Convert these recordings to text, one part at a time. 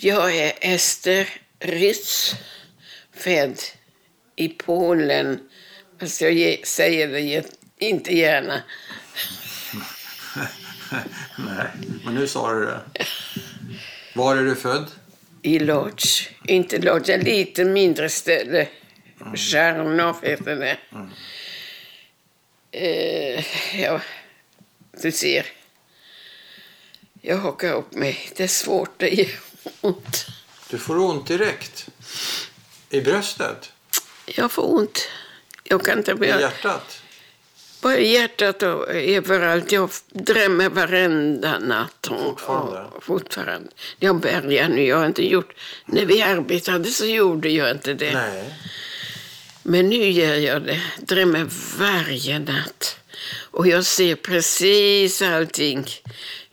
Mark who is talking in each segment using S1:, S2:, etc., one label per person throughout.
S1: Jag är Ester Rytz, född i Polen. Fast jag ge- säger det inte gärna.
S2: Nej, men nu sa du det. Var är du född?
S1: I Lodz. Inte Lodz, ett lite mindre ställe. Charnov heter det. Eh, ja, du ser. Jag hakar upp mig. Det är svårt, det ont.
S2: Du får ont direkt. I bröstet?
S1: Jag får ont. Jag kan inte
S2: I hjärtat?
S1: Bara i hjärtat och överallt. Jag drömmer varenda natt. Och,
S2: Fortfarande?
S1: Och, fortfarande. Jag börjar nu. Jag har inte gjort... När vi arbetade så gjorde jag inte det.
S2: Nej.
S1: Men nu gör jag det. Drömmer varje natt. Och jag ser precis allting.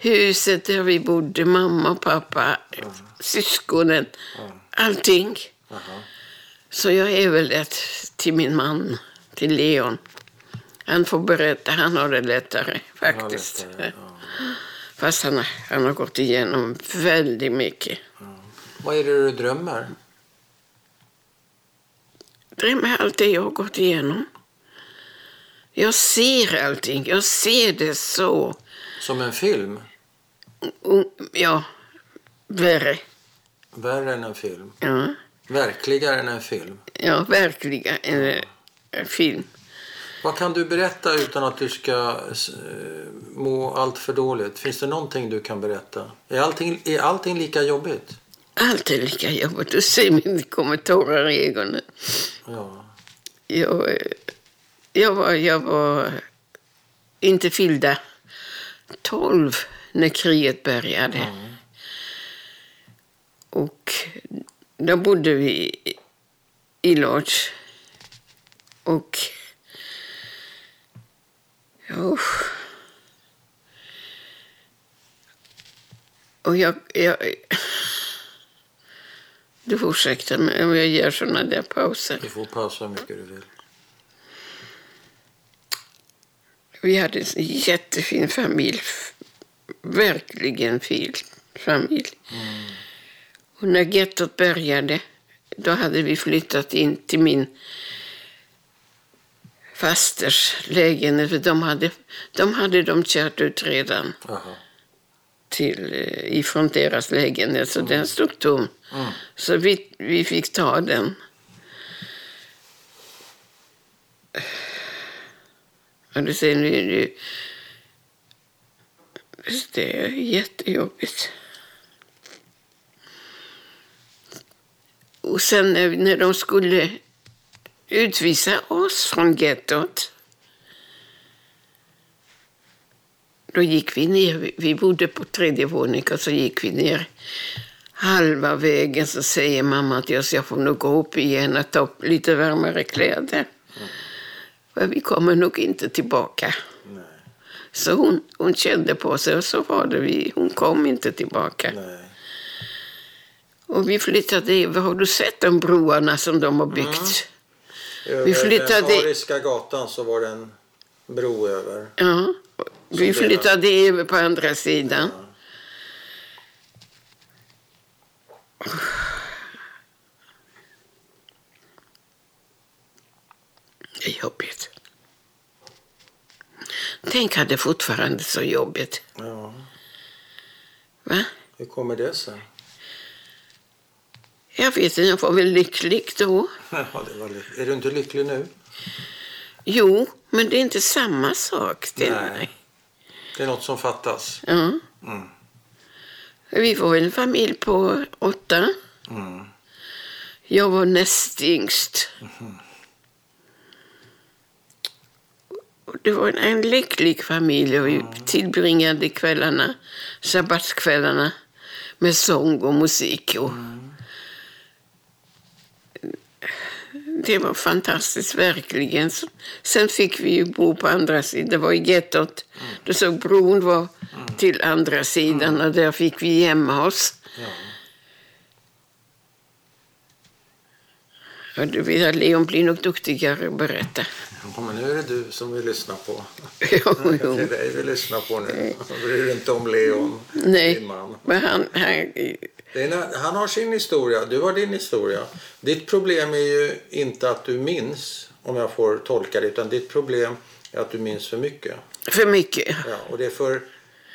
S1: Huset där vi bodde, mamma pappa, syskonen. Allting.
S2: Jaha.
S1: Så jag är väl det till min man, till Leon. Han får berätta, han har det lättare faktiskt.
S2: lättare, ja.
S1: Fast han, han har gått igenom väldigt mycket.
S2: Vad är det du drömmer?
S1: Drömmer allt det jag har gått igenom. Jag ser allting, jag ser det så.
S2: Som en film?
S1: Ja, värre.
S2: Värre än en film?
S1: Ja,
S2: Verkligare än en film?
S1: ja verkligen en, en film.
S2: Vad kan du berätta utan att du ska eh, må allt för dåligt? Finns det någonting du kan berätta? Är allting, är allting lika jobbigt?
S1: Allt är lika jobbigt. Du ser mina kommentarer i ögonen.
S2: Ja.
S1: Jag, eh, jag, var, jag var inte fyllda 12 när kriget började. Och då bodde vi i Lodz. Och... Usch. Och jag... jag du får ursäkta mig om jag gör såna där pauser.
S2: Du får pausa hur mycket du vill.
S1: Vi hade en jättefin familj. Verkligen fin familj. Och när gettot började, då hade vi flyttat in till min fasters lägenhet. För de hade, de hade de kört ut redan
S2: Jaha.
S1: till, eh, ifrån deras lägenhet, så den stod tom.
S2: Mm.
S1: Så vi, vi fick ta den. Ja, du ser, nu, nu, Visst, det är jättejobbigt. Och sen när, de skulle utvisa oss från gettot då gick vi ner. Vi- bodde på tredje våningen och så gick vi ner halva vägen så säger mamma att jag ska få nog gå upp igen och ta upp lite varmare kläder. För vi kommer nog inte tillbaka. Så hon, hon kände på sig och så var det. Vi, hon kom inte tillbaka.
S2: Nej.
S1: Och vi flyttade över. Har du sett de broarna som de har byggt?
S2: Över
S1: flyttade-
S2: den Ariska gatan så var det en bro över.
S1: Ja. Vi flyttade över på andra sidan. Det är jobbigt. Tänk att det fortfarande är så jobbigt.
S2: Ja.
S1: Va?
S2: Hur kommer det sig?
S1: Jag vet inte, jag var väl lycklig då.
S2: Ja, det var ly- är du inte lycklig nu?
S1: Jo, men det är inte samma sak. Det,
S2: Nej. Det är något som fattas.
S1: Ja.
S2: Mm.
S1: Vi var en familj på åtta.
S2: Mm.
S1: Jag var näst yngst. Och Det var en, lycklig familj och vi tillbringade kvällarna, sabbatskvällarna med sång och musik. Och Det var fantastiskt, verkligen. Sen fick vi ju bo på andra sidan. Det var i gettot. Då såg bron var till andra sidan och där fick vi gömma oss. Och du vet att Leon blir nog duktigare att berätta.
S2: Ja, men nu är det du som vi lyssnar på.
S1: jo,
S2: Det är dig vi lyssnar på nu. Bryr inte om Leon,
S1: Nej,
S2: din man.
S1: men han, han,
S2: när, han har sin historia, du har din historia. Ditt problem är ju inte att du minns, om jag får tolka det, utan ditt problem är att du minns för mycket.
S1: För mycket.
S2: Ja, och det är för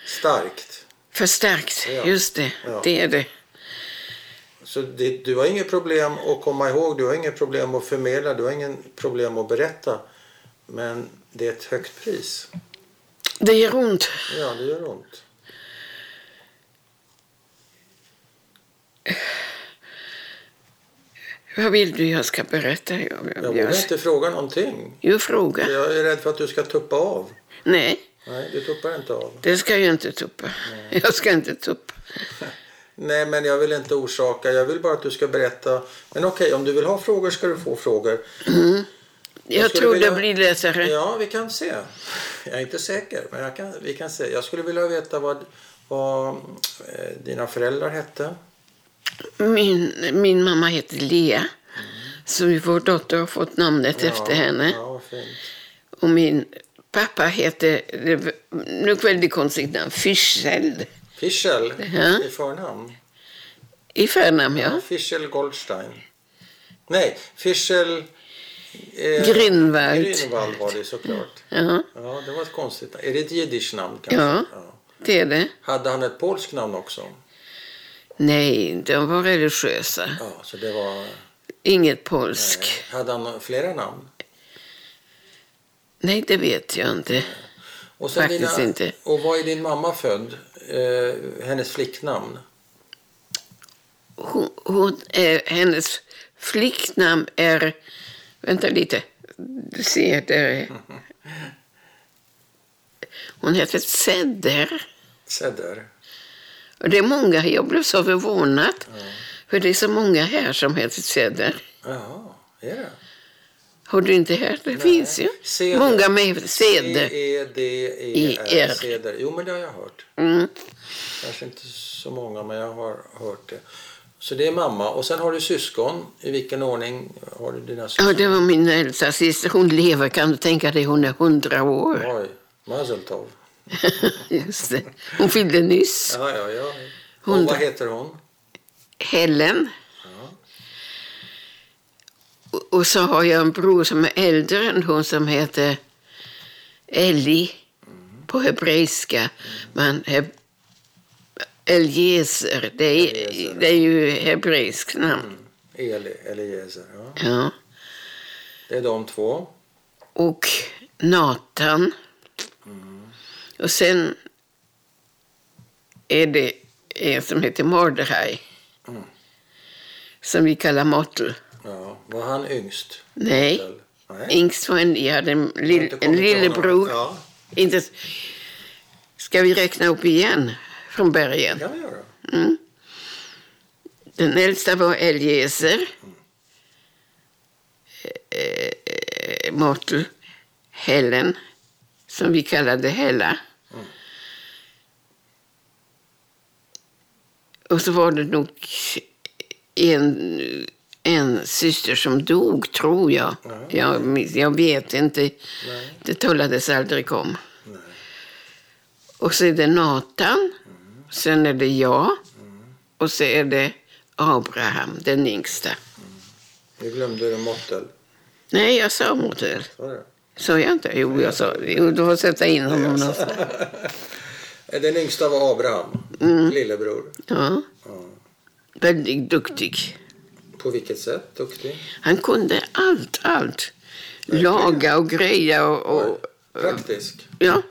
S2: starkt.
S1: Förstärkt.
S2: Ja.
S1: Just det.
S2: Ja.
S1: Det är det.
S2: Så det, du har inget problem att komma ihåg, du har inget problem att förmedla, du har ingen problem att berätta. Men det är ett högt pris.
S1: Det gör ont.
S2: Ja, det gör ont.
S1: Vad vill du jag ska berätta? Jag, jag,
S2: Jag vågar inte fråga någonting.
S1: Jo, fråga.
S2: Jag är rädd för att du ska tuppa av.
S1: Nej,
S2: Nej, du tuppar inte av.
S1: det ska jag inte tuppa. Jag ska inte tuppa.
S2: Nej, men jag vill inte orsaka. Jag vill bara att du ska berätta. Men okej, om du vill ha frågor ska du få frågor.
S1: Jag, tror
S2: vilja-
S1: det blir lättare.
S2: Ja, vi kan se. Jag är inte säker, men jag kan, vi kan se. Jag skulle vilja veta vad, vad eh, dina föräldrar hette.
S1: Min, min mamma heter Lea. Så vår dotter har fått namnet efter henne.
S2: Ja.
S1: Och min pappa heter, det är väldigt konstigt namn, Fischel.
S2: Fischel
S1: Ja.
S2: i förnamn.
S1: I förnamn, ja.
S2: Fischel Goldstein. Nej, Fischel... Eh,
S1: Grünwald.
S2: Grünwald var det såklart.
S1: Ja,
S2: Ja, det var ett konstigt Är det ett jiddisch namn kanske?
S1: Ja. det är det.
S2: Hade han ett polskt namn också?
S1: Nej, de var religiösa.
S2: Ja, så det var...
S1: Inget polsk.
S2: Eh, hade han flera namn?
S1: Nej, det vet jag inte.
S2: Och
S1: Faktiskt inte.
S2: Och var är din mamma född? Eh, hennes flicknamn?
S1: Hon, hon är, hennes flicknamn är... Vänta lite. Du ser, där är... Hon heter Sedder.
S2: Sedder.
S1: Och det är många, jag blev så förvånad. För det är så många här som heter Sedder.
S2: Jaha, är det?
S1: Har du inte hört? Det finns ju.
S2: Seder.
S1: Många med Seder.
S2: C-E-D-E-R. Seder. Jo, men det har jag hört.
S1: Mm.
S2: Kanske inte så många, men jag har hört det. Så det är mamma. Och sen har du syskon. I vilken ordning har du dina syskon?
S1: Ja, det var min äldsta syster. Hon lever, kan du tänka dig. Hon är hundra år.
S2: Oj, Mazel tov.
S1: Just det. Hon fyllde nyss.
S2: Ja, ja, ja. Och
S1: Hon-
S2: vad heter hon?
S1: Helen.
S2: Ja.
S1: Och- Och så har jag en bror som är äldre än hon som heter Ellie på hebreiska. Men heb Eliezer, det är,
S2: Eliezer.
S1: det är ju hebreiskt namn.
S2: Eli, Eliezer. Ja.
S1: Ja.
S2: Det är de två.
S1: Och Nathan. Och sen är det en som heter Mordechai.
S2: Mm.
S1: Som vi kallar Mottel.
S2: Ja. Var han yngst?
S1: Nej.
S2: Nej.
S1: Yngst var en, jag hade en, lill, en lillebror.
S2: Ja,
S1: Inte, ska vi räkna upp igen från början?
S2: göra.
S1: Den äldsta var Eliezer. Eh, Mottel. Helen, som vi kallade Hella. Och så var det nog en, en syster som dog, tror jag.
S2: Ja.
S1: Jag, jag vet inte.
S2: Nej.
S1: Det talades aldrig om.
S2: Nej.
S1: Och så är det Nathan. Sen är det jag. Och så är det Abraham, den yngsta.
S2: Nu glömde du Mottel.
S1: Nej, jag sa
S2: det.
S1: Sa jag inte? Jo, jag sa Jo, du får sätta in honom någonstans.
S2: Den yngsta var Abraham,
S1: Mm.
S2: lillebror.
S1: Ja,
S2: Ja.
S1: väldigt duktig.
S2: På vilket sätt? Duktig?
S1: Han kunde allt, allt. Laga och greja och... och
S2: Praktisk.
S1: ja.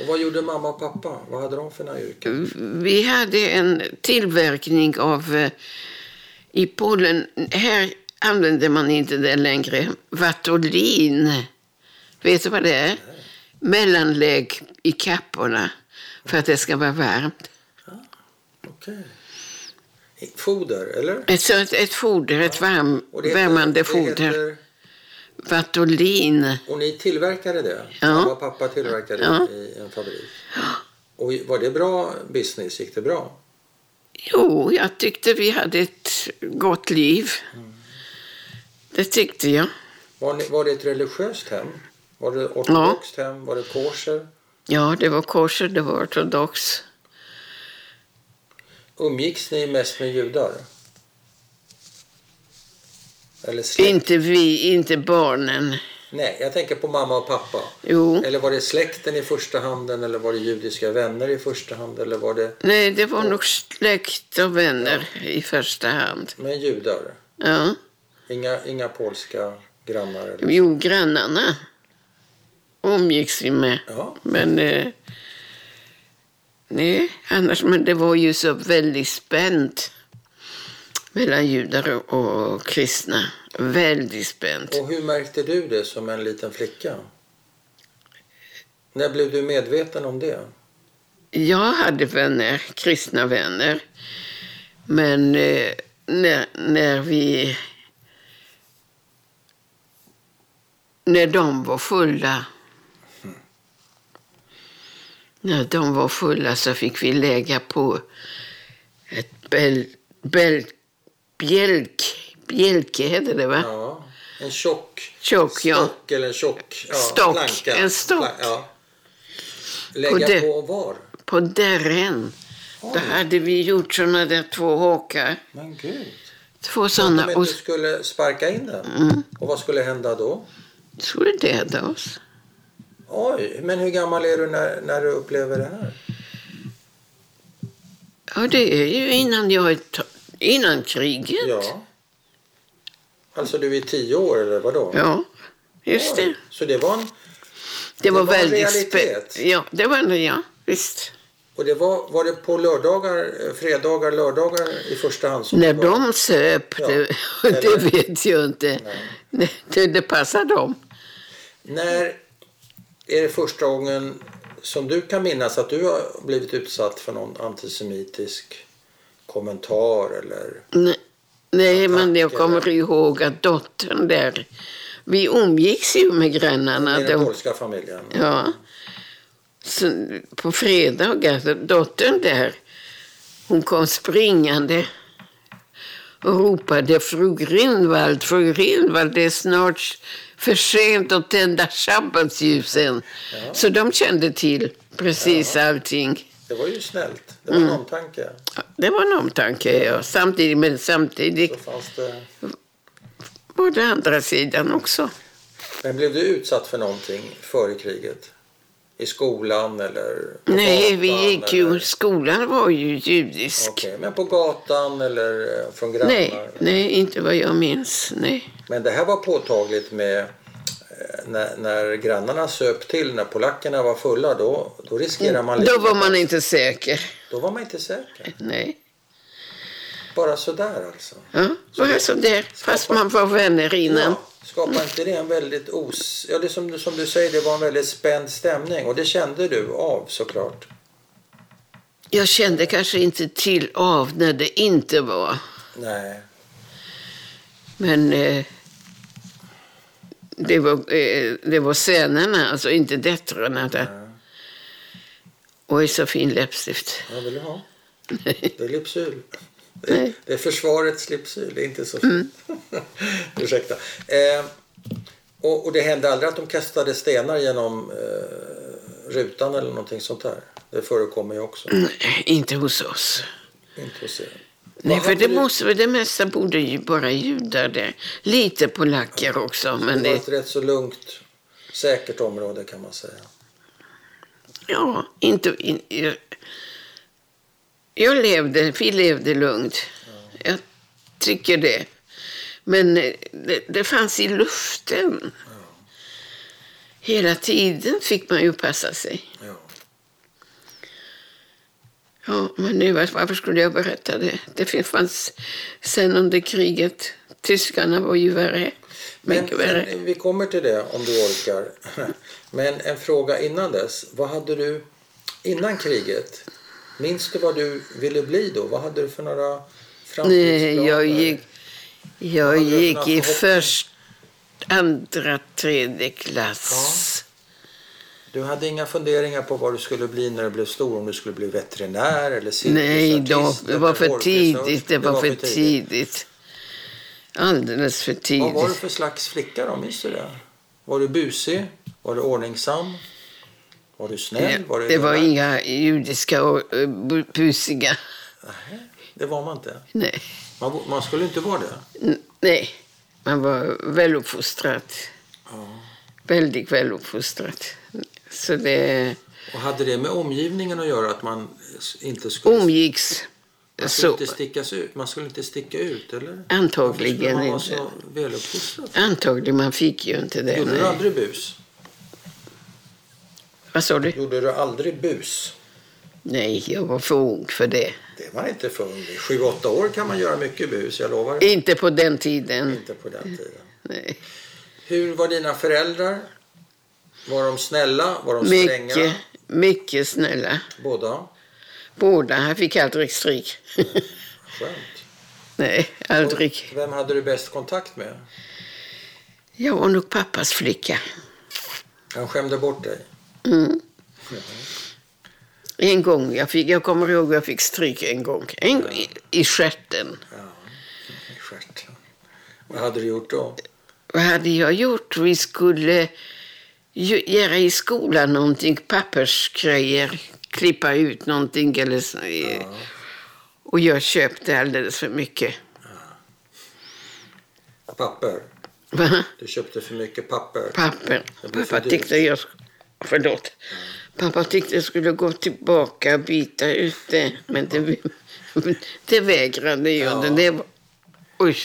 S2: Och vad gjorde mamma och pappa? Vad hade de för några yrken?
S1: Vi hade en tillverkning av... eh, I Polen, här använder man inte det längre. Vatolin. Vet du vad det är? Mellanlägg i kapporna för att det ska vara varmt.
S2: Okej. Foder, eller?
S1: Ett, ett, ett foder, ett varm,
S2: Och det heter-
S1: värmande
S2: det
S1: foder.
S2: heter-
S1: Vatolin.
S2: Och ni tillverkade det?
S1: Ja.
S2: Mamma och pappa tillverkade
S1: Ja.
S2: i en fabrik? Och var det bra business? Gick det bra?
S1: Jo, jag tyckte vi hade ett gott liv. Det tyckte jag.
S2: Var, ni, var det ett religiöst hem? Var det ortodoxt hem? Var det kosher?
S1: Ja, det var korset, det var ortodox.
S2: Umgicks ni mest med judar? Eller släkt?
S1: Inte vi, inte barnen.
S2: Nej, jag tänker på mamma och pappa.
S1: Jo.
S2: Eller var det släkten i första handen eller var det judiska vänner i första hand eller var det
S1: Nej, det var nog släkt och vänner i första hand.
S2: med judar?
S1: Ja.
S2: Inga, inga polska grannar? Eller?
S1: Jo, grannarna umgicks vi med.
S2: Ja.
S1: Men... Eh, nej, annars... Men det var ju så väldigt spänt mellan judar och, och kristna. Väldigt spänt.
S2: Och hur märkte du det som en liten flicka? När blev du medveten om det?
S1: Jag hade vänner, kristna vänner. Men eh, när, när vi... När de var fulla... När de var fulla så fick vi lägga på ett bäl, bäl, bjälk, bjälke, heter det va?
S2: Ja, en tjock
S1: Tjock, ja.
S2: stock eller en tjock ja,
S1: Stock,
S2: planka.
S1: en stock.
S2: Ja. Lägga
S1: det-
S2: på var?
S1: På dörren. Då hade vi gjort såna där två hakar.
S2: Men gud.
S1: Två
S2: Så att
S1: såna.
S2: de
S1: Och
S2: inte skulle sparka in den?
S1: Mm.
S2: Och vad skulle hända då?
S1: skulle döda oss.
S2: Oj, men hur gammal är du när, när du upplever det här?
S1: Ja, det är ju innan jag är innan kriget.
S2: Ja. Alltså du är tio år eller vadå?
S1: Ja, just det.
S2: Så det var en,
S1: Det var,
S2: var en
S1: väldigt
S2: realitet.
S1: Ja, det var det, ja. Visst.
S2: och det var, var det på lördagar, fredagar, lördagar i första hand?
S1: När
S2: det var?
S1: de söp,
S2: Ja.
S1: det, det vet jag inte.
S2: Nej.
S1: Det, det passar dem.
S2: När är det första gången som du kan minnas att du har blivit utsatt för någon antisemitisk kommentar eller?
S1: Nej, nej men jag kommer
S2: eller?
S1: ihåg att dottern där... Vi umgicks ju med grannarna.
S2: I den
S1: De,
S2: polska familjen?
S1: Ja. Så på fredagar, dottern där, hon kom springande och ropade Fru Grünwald, Fru Grünwald, det är snart för sent att tända sabbatsljusen.
S2: Ja.
S1: Så de kände till precis allting.
S2: Det var ju snällt. Det var
S1: Mm.
S2: en omtanke.
S1: Det var en omtanke, ja. Samtidigt, men samtidigt
S2: det...
S1: på den andra sidan också.
S2: Men blev du utsatt för någonting före kriget? I skolan eller på
S1: Nej, vi
S2: gatan,
S1: gick ju...
S2: eller-
S1: Skolan var ju judisk.
S2: Okej, men på gatan eller eh, från grannar?
S1: Nej, nej, inte vad jag minns. Nej.
S2: Men det här var påtagligt med när, när grannarna söp till, när polackerna var fulla, då, då riskerar man
S1: Då var man inte säker.
S2: Då var man inte säker.
S1: Nej.
S2: Bara sådär alltså.
S1: Ja, bara så där. Fast man var vänner innan.
S2: Ja, skapar inte det en väldigt os... Ja, det som, du- som du säger, det var en väldigt spänd stämning och det kände du av såklart.
S1: Jag kände kanske inte till av när det inte var.
S2: Nej.
S1: Men eh, det, var, eh, det var sönerna, alltså inte döttrarna. Där. Oj, så fin läppstift.
S2: Vad vill du ha? Det är Lipsyl. Det är, det är försvarets Lipsyl, det är inte så fint. Ursäkta. Eh, och, och det hände aldrig att de kastade stenar genom eh, rutan eller någonting sånt där? Det förekommer ju också.
S1: Nej, inte hos oss.
S2: Inte hos er.
S1: Nej, för det, måste, det mesta bodde ju bara judar där. Lite polacker också, men
S2: Det var ett rätt så lugnt, säkert område kan man säga.
S1: ja, inte... In, jag, jag levde, vi levde lugnt. Jag tycker det. Men eh, det, det fanns i luften. Hela tiden fick man ju passa sig.
S2: Ja.
S1: Ja, men nu, varför skulle jag berätta det? Det fanns sen under kriget. Tyskarna var ju värre.
S2: Men,
S1: värre.
S2: men vi kommer till det om du orkar. Men en fråga innan dess. Vad hade du innan kriget? Minns du vad du ville bli då? Vad hade du för några framtidsplaner?
S1: Jag gick, jag gick i först, andra, tredje klass.
S2: Du hade inga funderingar på vad du skulle bli när du blev stor? Om du skulle bli veterinär eller
S1: Nej, då, det var för tidigt. Det var för tidigt. Alldeles för
S2: Vad var du
S1: tidigt.
S2: för slags flicka då? Minns du det? Var du busig? Var du ordningsam? Var du snäll? Var du
S1: Det var inga judiska och eh, bu- busiga.
S2: Nej, det var man inte.
S1: Nej.
S2: Man, man skulle inte vara det.
S1: Nej. Man var väluppfostrad.
S2: Ja.
S1: Väldigt väluppfostrad. Så det
S2: Och hade det med omgivningen att göra att man inte skulle,
S1: umgicks
S2: man skulle
S1: så.
S2: inte stickas ut? Man skulle inte sticka ut, eller?
S1: Antagligen
S2: man
S1: inte.
S2: vara så väluppfostrad?
S1: Antagligen, man fick ju inte det.
S2: Gjorde du
S1: Nej.
S2: aldrig bus?
S1: Vad sa du?
S2: Gjorde du aldrig bus?
S1: Nej, jag var för ung för det.
S2: Det var inte för ung. Sju, åtta år kan man göra mycket bus, jag lovar.
S1: Inte på den tiden.
S2: Inte på den tiden.
S1: Nej.
S2: Hur var dina föräldrar? Var de snälla? Var de stränga?
S1: Mycket, mycket snälla.
S2: Båda?
S1: Båda. Han fick aldrig stryk.
S2: Skönt.
S1: Nej, aldrig.
S2: Vem hade du bäst kontakt med?
S1: Jag var nog pappas flicka.
S2: Han skämde bort dig?
S1: Mm. En gång. Jag, fick, jag kommer ihåg att jag fick stryk en gång. En, gång i, I stjärten.
S2: Ja, i stjärten. Vad hade du gjort då?
S1: Vad hade jag gjort? Vi skulle göra i skolan någonting, pappersgrejer, klippa ut någonting eller så. Och jag köpte alldeles för mycket.
S2: Papper?
S1: Va?
S2: Du köpte för mycket papper?
S1: Papper. Pappa tyckte jag... Förlåt. Pappa tyckte jag skulle gå tillbaka och byta ut det. Men det, det vägrade jag.
S2: Ja.
S1: Det, var, oj,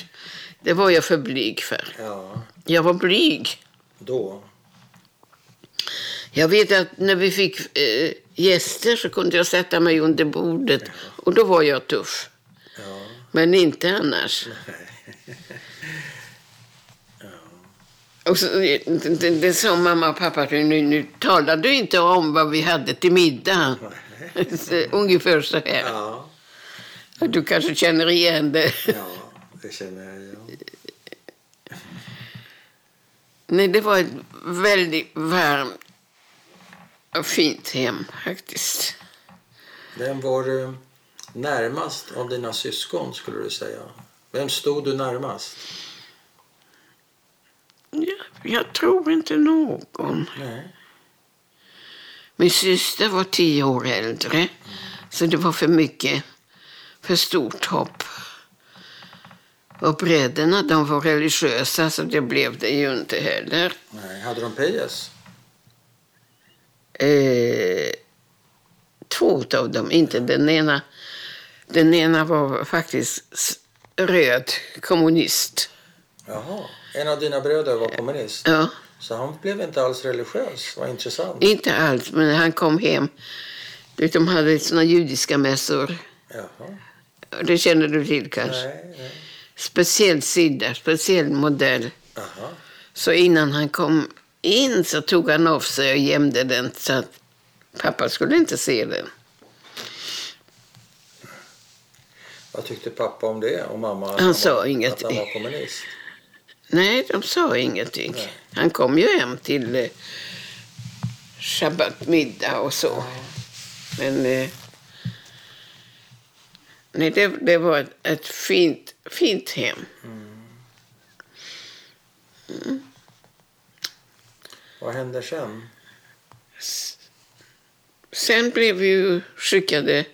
S1: det var jag för blyg för.
S2: Ja,
S1: Jag var blyg.
S2: då?
S1: Jag vet att när vi fick eh, gäster så kunde jag sätta mig under bordet och då var jag tuff.
S2: Ja.
S1: Men inte annars. Och så, det, det, det sa mamma och pappa, nu, nu talar du inte om vad vi hade till middag. Så, Ungefär så här.
S2: Ja,
S1: Du kanske känner igen det.
S2: ja det känner jag igen.
S1: Nej, det var ett väldigt varmt fint hem faktiskt.
S2: Vem var du närmast av dina syskon skulle du säga? Vem stod du närmast?
S1: Ja, jag tror inte någon.
S2: Nej.
S1: Min syster var tio år äldre, så det var för mycket, för stort hopp. Och bröderna, de var religiösa, så det blev det ju inte heller.
S2: Nej. Hade de pejes?
S1: Eh, två av dem, inte den ena. Den ena var faktiskt röd kommunist.
S2: Jaha. En av dina bröder var kommunist.
S1: Ja,
S2: Så han blev inte alls religiös. Vad intressant.
S1: inte alls, men han kom hem. De hade såna judiska mässor.
S2: Jaha.
S1: Det känner du till kanske?
S2: Nej, nej.
S1: Speciell sida, speciell modell.
S2: Aha.
S1: Så innan han kom in så tog han av sig och gömde den så att pappa skulle inte se den.
S2: Vad tyckte pappa om det? Och mamma?
S1: Han
S2: var-
S1: sa inget.
S2: Att han var kommunist?
S1: Nej, de sa ingenting.
S2: Nej.
S1: Han kom ju hem till eh, sabbatmiddag och så. Men eh, nej, det, det var ett, ett fint, fint hem.
S2: Vad hände sen?
S1: Sen blev vi ju skickade,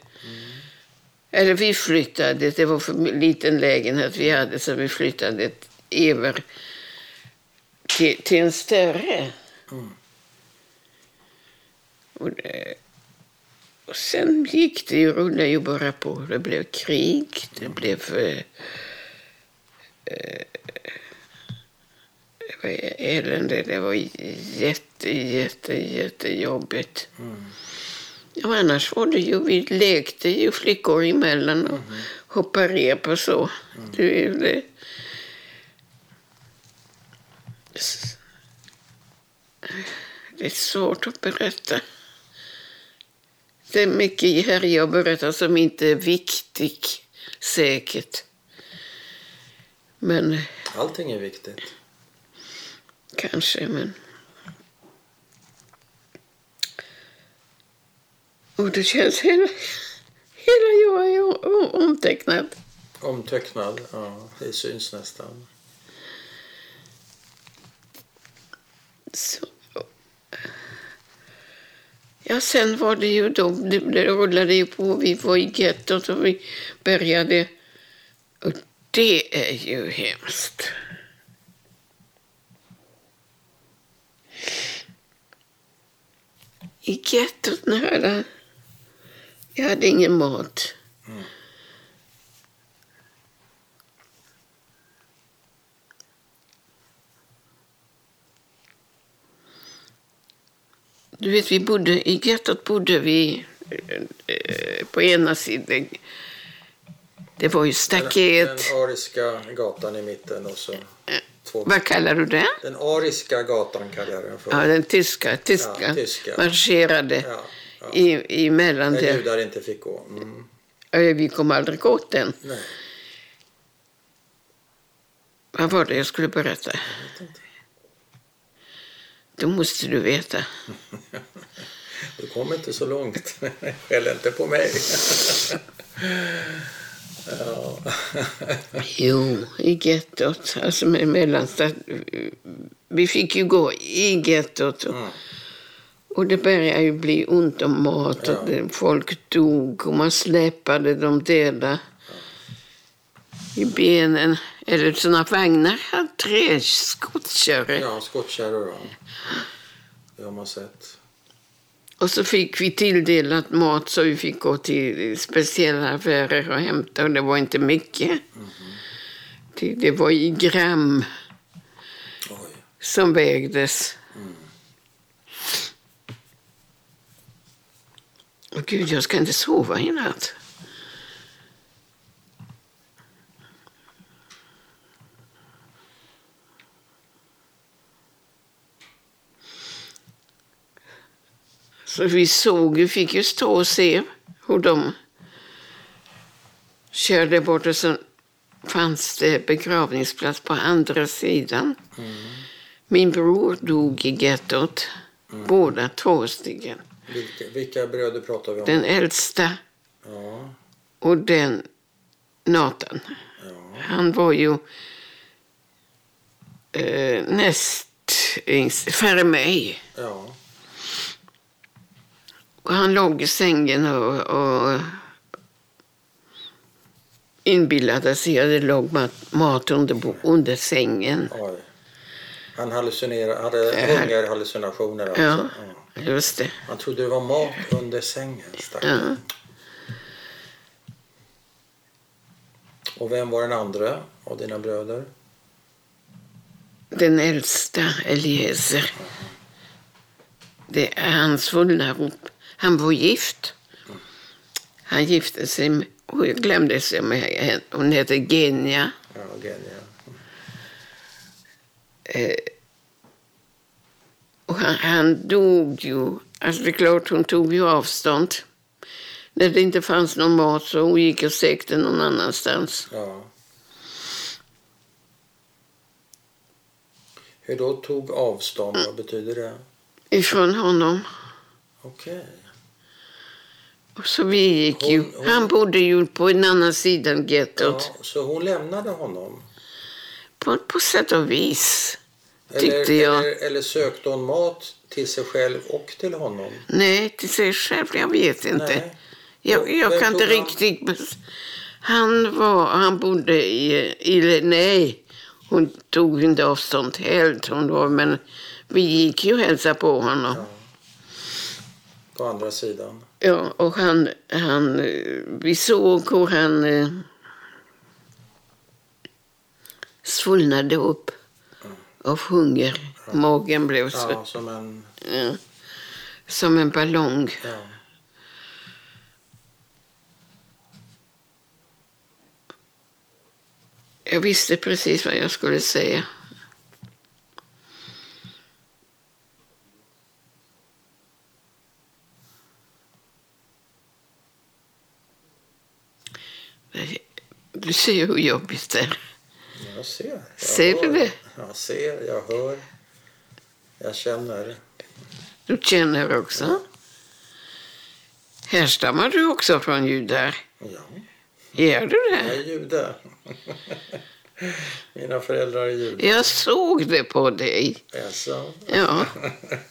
S1: eller vi flyttade, det var för liten lägenhet vi hade så vi flyttade över till, till en större.
S2: Mm.
S1: Och, det, och sen gick det ju, rullade ju bara på. Det blev krig, det blev eh, eh, var elände, det var jätte, jätte, jättejobbigt. Ja, annars var det ju, vi lekte ju flickor emellan och hoppade rep och så. Det, är det. det är svårt att berätta. Det är mycket här jag berättar som inte är viktigt, säkert. Men
S2: Allting är viktigt.
S1: Kanske, men... Och det känns hela, hela jag är omtecknad.
S2: Omtöcknad. Ja, det syns nästan.
S1: Så. Ja, sen var det ju då, det, det rullade ju på. Vi var i gettot och vi började. Och det är ju hemskt. I gettot nära. Jag hade ingen mat. Du vet, vi bodde, i gettot bodde vi eh, på ena sidan. Det var ju
S2: Den,
S1: staket.
S2: den ariska gatan i mitten och så två...
S1: Vad kallar du det?
S2: Den ariska gatan kallar jag den för.
S1: Ja, den tyska, tyska,
S2: Ja, tyska.
S1: marscherade
S2: Ja, ja.
S1: i, emellan
S2: Där judar inte fick gå. Mm.
S1: Vi kom aldrig åt den.
S2: Nej,
S1: Vad var det jag skulle berätta?
S2: jag vet inte.
S1: Då måste du veta.
S2: Du kom inte så långt. Skäll inte på mig. ja.
S1: Jo, i gettot. Alltså med mellanstad. Vi fick ju gå i gettot. Och,
S2: Mm.
S1: och det började ju bli ont om mat.
S2: Ja.
S1: Och det, folk dog och man släpade de döda i benen. Eller såna vagnar hade tre skottkärror.
S2: ja, skottkärror. Ja. Det har man sett.
S1: Och så fick vi tilldelat mat så vi fick gå till speciella affärer och hämta. Och det var inte mycket. Det, det var i gram
S2: Oj.
S1: som vägdes. Åh gud, jag ska inte sova i natt. Så vi såg, vi fick ju stå och se hur de körde bort och så fanns det begravningsplats på andra sidan. Min bror dog i gettot. Båda två stycken.
S2: Vilka, vilka bröder pratar vi om?
S1: Den äldsta
S2: Ja,
S1: och den Nathan.
S2: ja.
S1: Han var ju eh, näst yngst, före mig.
S2: ja.
S1: Och han låg i sängen och, och inbillade sig att det låg mat, mat under, under sängen.
S2: Oj. Han hallucinerade, hade hungerhallucinationer alltså.
S1: Ja,
S2: Ja.
S1: just det.
S2: Han trodde det var mat under sängen.
S1: Ja.
S2: Och vem var den andra av dina bröder?
S1: Den äldsta, Eliezer. Det är hans svullna rop. Han var gift. Han gifte sig med, och jag glömde sig med henne. Hon heter Genia.
S2: Ja, Genia.
S1: Eh, och han, han dog ju. Alltså det är klart, hon tog ju avstånd. När det inte fanns någon mat så hon gick och sökte någon annanstans.
S2: Ja. Hur då tog avstånd? Vad betyder det?
S1: Ifrån honom.
S2: Okej.
S1: Och så vi gick ju.
S2: Hon- hon-
S1: Han bodde ju på en annan sida
S2: Ja,
S1: gettot.
S2: så hon lämnade honom?
S1: På, på sätt och vis.
S2: Eller,
S1: Tyckte jag.
S2: Eller, eller sökte hon mat till sig själv och till honom?
S1: Nej, till sig själv, jag vet inte.
S2: Nej.
S1: Jag, jag
S2: Vem
S1: kan inte
S2: han?
S1: riktigt... Han var, han bodde i, i... Nej, hon tog inte avstånd helt. Hon var, men vi gick ju och hälsade på honom.
S2: Ja. På andra sidan?
S1: Ja, och han, han... Vi såg hur han eh, svullnade upp av hunger. Magen blev så,
S2: Ja, som en...
S1: ja, som en ballong.
S2: Ja.
S1: Jag visste precis vad jag skulle säga. Du ser hur jobbigt det är.
S2: Jag ser. Jag
S1: Ser du
S2: hör.
S1: det?
S2: Jag ser, jag hör. Jag känner.
S1: Du känner också. Härstammar du också från judar?
S2: Ja,
S1: Gör du
S2: jag
S1: det?
S2: är jude. Mina föräldrar är judar.
S1: Jag såg det på dig.
S2: Alltså.
S1: Ja.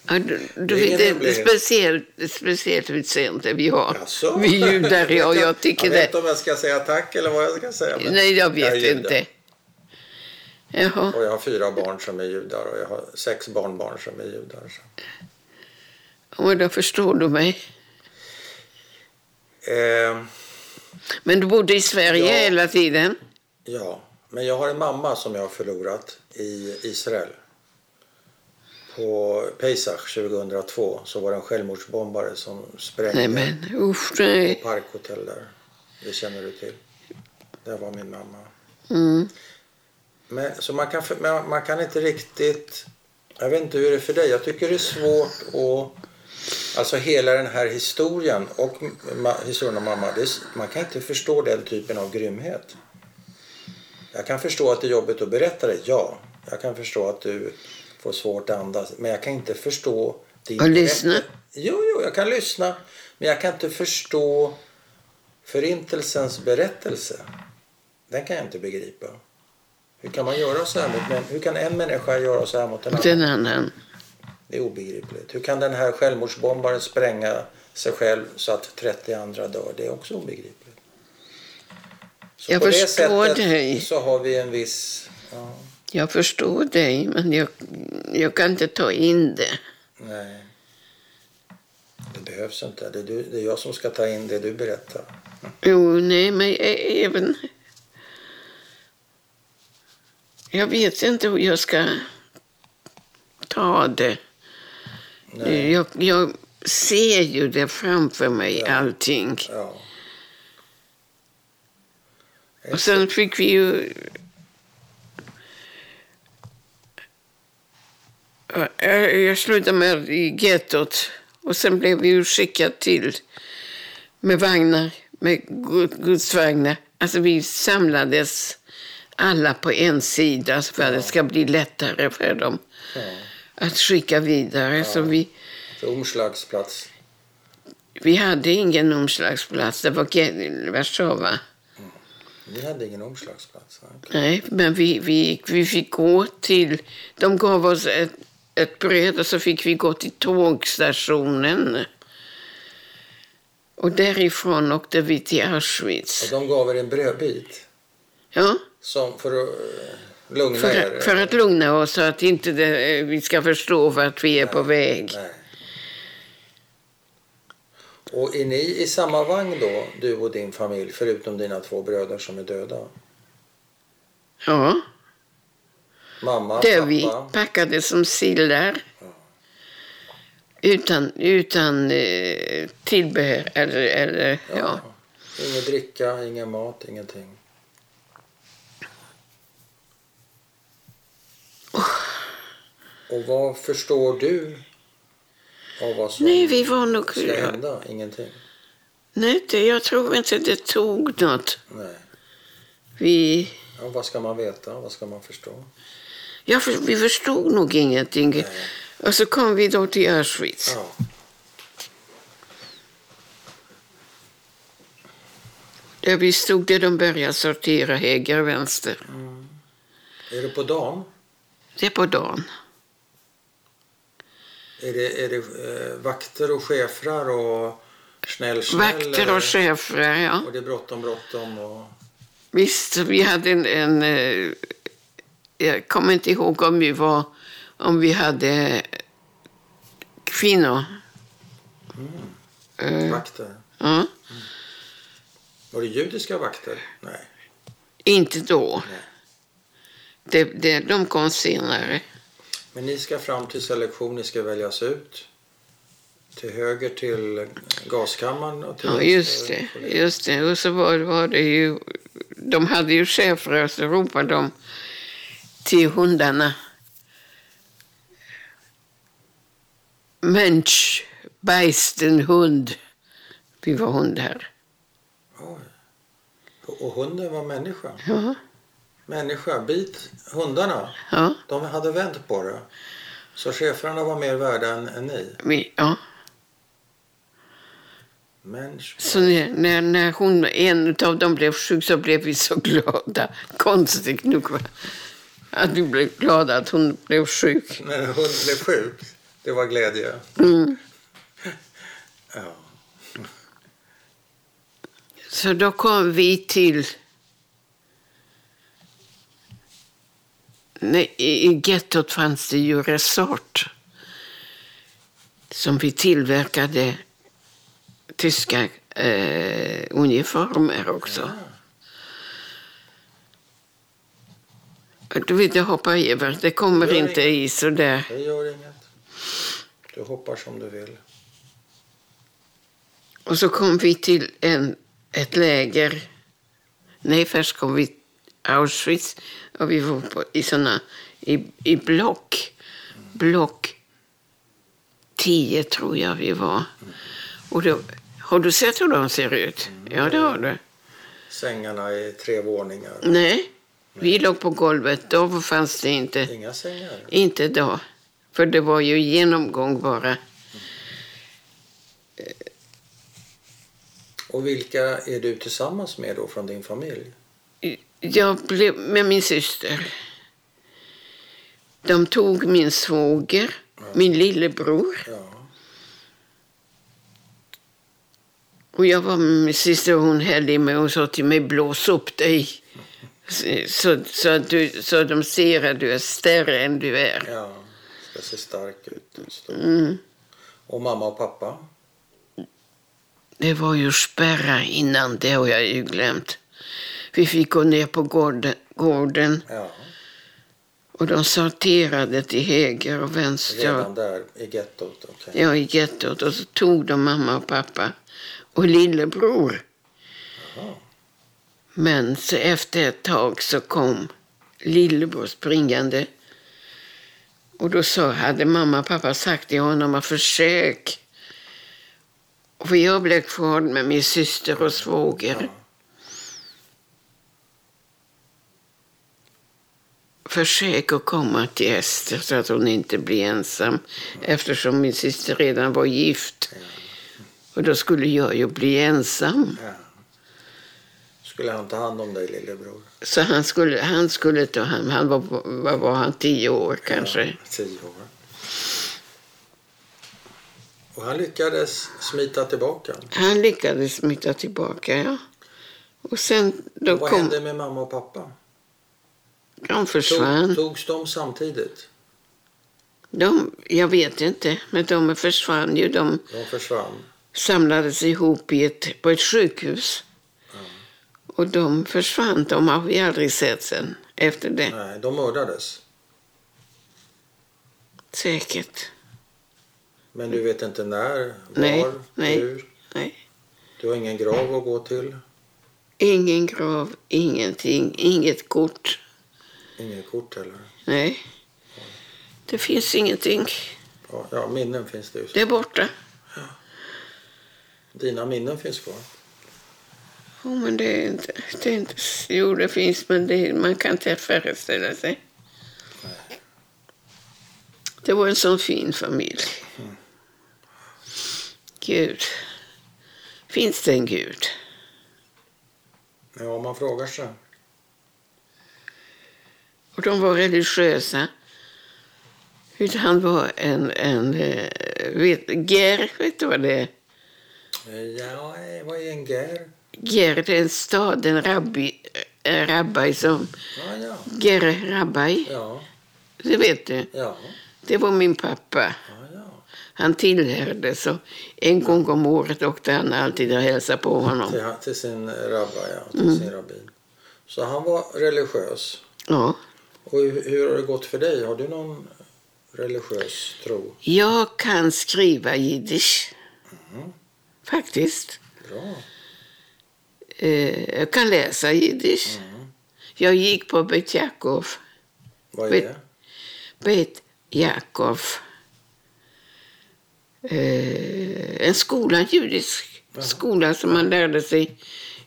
S1: du, du,
S2: Det
S1: det är ett speciellt, speciellt utseende vi har.
S2: Jaså?
S1: Vi judar, ja. Jag tycker
S2: jag vet inte om jag ska säga tack eller vad jag ska säga.
S1: Nej, jag vet
S2: jude.
S1: inte. Jaha.
S2: Och jag har fyra barn som är judar och jag har sex barnbarn som är judar. Så.
S1: Och då förstår du mig.
S2: Eh,
S1: Men du bodde i Sverige
S2: Ja.
S1: hela tiden?
S2: ja, men jag har en mamma som jag har förlorat i Israel. På Pesach 2002 så var det en självmordsbombare som sprängde
S1: Nej men usch
S2: på
S1: nej.
S2: Parkhotell där. Det känner du till. Där var min mamma.
S1: Mm.
S2: Men, så man kan, men man kan inte riktigt... Jag vet inte hur det är för dig. Jag tycker det är svårt att... Alltså hela den här historien och historien om mamma. Det, man kan inte förstå den typen av grymhet. Jag kan förstå att det är jobbigt att berätta det. Ja. Jag kan förstå att du får svårt att andas. Men jag kan inte förstå din
S1: Och lyssna.
S2: berättelse. Jo, jo, jag kan lyssna. Men jag kan inte förstå förintelsens berättelse. Den kan jag inte begripa. Hur kan man göra så här mot män- Hur kan en människa göra så här mot en annan?
S1: den annan.
S2: Det är obegripligt. Hur kan den här självmordsbombaren spränga sig själv så att 30 andra dör? Det är också obegripligt. Så
S1: Jag
S2: på det
S1: förstår
S2: sättet
S1: dig.
S2: så har vi en viss... Ja,
S1: Jag förstår dig, men jag, jag kan inte ta in det.
S2: nej. Det behövs inte. Det är, du, det är jag som ska ta in det du berättar.
S1: Jo, nej, men även... Jag vet inte hur jag ska ta det.
S2: Nej.
S1: Jag, jag ser ju det framför mig,
S2: Ja.
S1: allting.
S2: Ja.
S1: Och sen fick vi ju... Ja, Jag slutade med i gettot och sen blev vi ju skickade till med vagnar, med godsvagnar. Alltså vi samlades alla på en sida för att det ska bli lättare för dem
S2: Ja.
S1: att skicka vidare. Så vi,
S2: För omslagsplats.
S1: vi hade ingen omslagsplats, det var Warszawa.
S2: Ni hade ingen omslagsplats. va?
S1: Nej, men vi, vi, vi fick gå till... De gav oss ett, ett bröd och så fick vi gå till tågstationen. Och därifrån åkte vi till
S2: Och
S1: Auschwitz.
S2: de gav er en brödbit.
S1: Ja,
S2: Som för att eh, lugna
S1: för,
S2: er.
S1: för att lugna oss så att inte det, vi ska förstå vart vi är på väg.
S2: Nej. Och är ni i samma vagn då, du och din familj, förutom dina två bröder som är döda?
S1: Ja,
S2: Mamma,
S1: där
S2: pappa?
S1: vi packade som sillar. Utan, utan eh, tillbehör eller, eller ja.
S2: Ingen dricka, ingen mat, ingenting. Och vad förstår du av vad som
S1: Nej, vi var nog...
S2: ska hända? Ingenting?
S1: Nej, det, jag tror inte det tog något.
S2: Nej.
S1: Vi,
S2: Ja, vad ska man veta? Vad ska man förstå?
S1: ja, för, vi förstod nog ingenting.
S2: Nej.
S1: Och så kom vi då till Auschwitz.
S2: Ja.
S1: Där vi stod där de började sortera höger och vänster.
S2: Är det på dagen?
S1: Det är på dagen.
S2: Är det, är det eh, vakter och chefrar och snäll snäll?
S1: Vakter
S2: eller?
S1: och chefer, ja.
S2: Och det är bråttom bråttom och...
S1: Visst, vi hade en... en eh, jag kommer inte ihåg om vi var... Om vi hade kvinnor. Eh,
S2: Vakter?
S1: ja.
S2: Var det judiska vakter? Nej.
S1: Inte då.
S2: Nej.
S1: Det, det, de kom senare.
S2: Men ni ska fram till selektion, ni ska väljas ut. Till höger till gaskammaren och till
S1: Ja, just det. Just det. Och så var, var det ju... De hade ju och så ropade de till hundarna. Mensch, beißt en hund. Vi var hundar.
S2: Oj. Och och hunden var människa.
S1: Ja,
S2: Människa, bit hundarna.
S1: ja,
S2: De hade vänt på det. Så cheferna var mer värda än, än ni.
S1: vi, ja.
S2: Mensch.
S1: Så när, när, när hon, en av dem blev sjuk så blev vi så glada. Konstigt nog. va? Att vi blev glada att hon blev sjuk.
S2: När hund blev sjuk. Det var glädje.
S1: Mm.
S2: Ja.
S1: Så då kom vi till... Nej, I gettot fanns det ju resort som vi tillverkade tyska eh, uniformer också. Du vill inte hoppa över, det kommer
S2: Gör
S1: inte i sådär.
S2: Det gör inget. Du hoppar som du vill.
S1: Och så kom vi till en, ett läger. Nej, först kom vi Auschwitz och vi var på, i såna, i, i block. Block 10 tror jag vi var. Och då, har du sett hur de ser ut? Ja, det har du.
S2: Sängarna i tre våningar.
S1: Nej, vi låg på golvet. Då fanns det inte.
S2: Inga sängar.
S1: Inte då. För det var ju genomgång bara.
S2: Och vilka är du tillsammans med då från din familj?
S1: Jag blev med min syster. De tog min svåger, min lillebror.
S2: Ja.
S1: Och jag var med min syster och hon hällde i mig och sa till mig blås upp dig. Så, så, att du, så de ser att du är större än du är.
S2: Ja. Ska se stark ut.
S1: Mm.
S2: Och mamma och pappa?
S1: Det var ju spärra innan, det har jag ju glömt. Vi fick gå ner på gården, gården
S2: Ja.
S1: och de sorterade till höger och vänster.
S2: Redan där i gettot? okej.
S1: Ja, i gettot. Och så tog de mamma och pappa och lillebror.
S2: Jaha.
S1: Men så efter ett tag så kom lillebror springande. Och då så hade mamma och pappa sagt till honom att försök. Och jag blev kvar med min syster och svåger.
S2: Ja.
S1: Försök att komma till Ester så att hon inte blir ensam. Eftersom min syster redan var gift. Och då skulle jag ju bli ensam.
S2: Ja. Skulle han ta hand om dig lillebror?
S1: Så han skulle, han skulle ta hand Han var, vad var han, tio år kanske.
S2: Ja, tio år. Och han lyckades smita tillbaka.
S1: Han lyckades smita tillbaka, ja. Och sen då
S2: Vad
S1: kom...
S2: hände med mamma och pappa?
S1: De försvann.
S2: Tog, togs de samtidigt?
S1: De, jag vet inte, men de försvann ju. De
S2: De försvann.
S1: samlades ihop i ett, på ett sjukhus. Och de försvann. De har vi aldrig sett sen efter det.
S2: Nej, de mördades.
S1: Säkert.
S2: Men du vet inte när, var,
S1: Nej, nej.
S2: hur?
S1: Nej.
S2: Du har ingen grav att gå till?
S1: Ingen grav, ingenting, inget kort.
S2: Inget kort heller?
S1: Nej. Det finns ingenting.
S2: Ja, ja, minnen finns det ju.
S1: Det är borta.
S2: Dina minnen finns kvar.
S1: Jo, men det är inte... Det är inte jo, det finns, men det, man kan inte föreställa sig. Det var en sån fin familj. Gud. Finns det en Gud?
S2: Ja, man frågar sig.
S1: Och de var religiösa. Han var en... en eh, vet, ger, vet du vad det är?
S2: Ja, eh, vad är en ger?
S1: Ger, det är en stad, en rabbi, en rabbi som...
S2: Ja, ja.
S1: Ger rabbi,
S2: Ja,
S1: det vet du.
S2: ja.
S1: Det var min pappa.
S2: ja, ja.
S1: Han tillhörde, så en gång om året åkte han alltid och hälsade på honom.
S2: Till, till sin rabba, ja. Till
S1: Mm.
S2: sin rabbin. Så han var religiös.
S1: Ja.
S2: Och hur, har det gått för dig? Har du någon religiös tro?
S1: Jag kan skriva jiddisch. Faktiskt.
S2: Bra.
S1: Eh, jag kan läsa jiddisch. Jag gick på Bet Jakov.
S2: Vad är
S1: Vet-
S2: det?
S1: Bet Jakov. Eh, en skola, en judisk skola som man lärde sig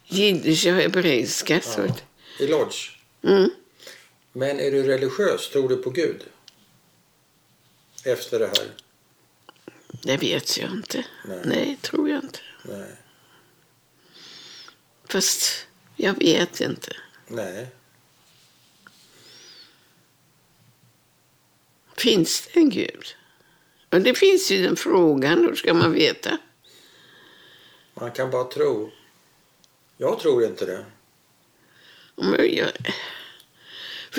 S1: jiddisch och hebreiska.
S2: I Lodge?
S1: Mm.
S2: Men är du religiös? Tror du på Gud? Efter det här?
S1: Det vet jag inte.
S2: Nej.
S1: Nej, tror jag inte.
S2: Nej.
S1: Fast jag vet inte.
S2: Nej.
S1: Finns det en gud? Och det finns ju den frågan, hur ska man veta?
S2: Man kan bara tro. Jag tror inte det.
S1: Men jag...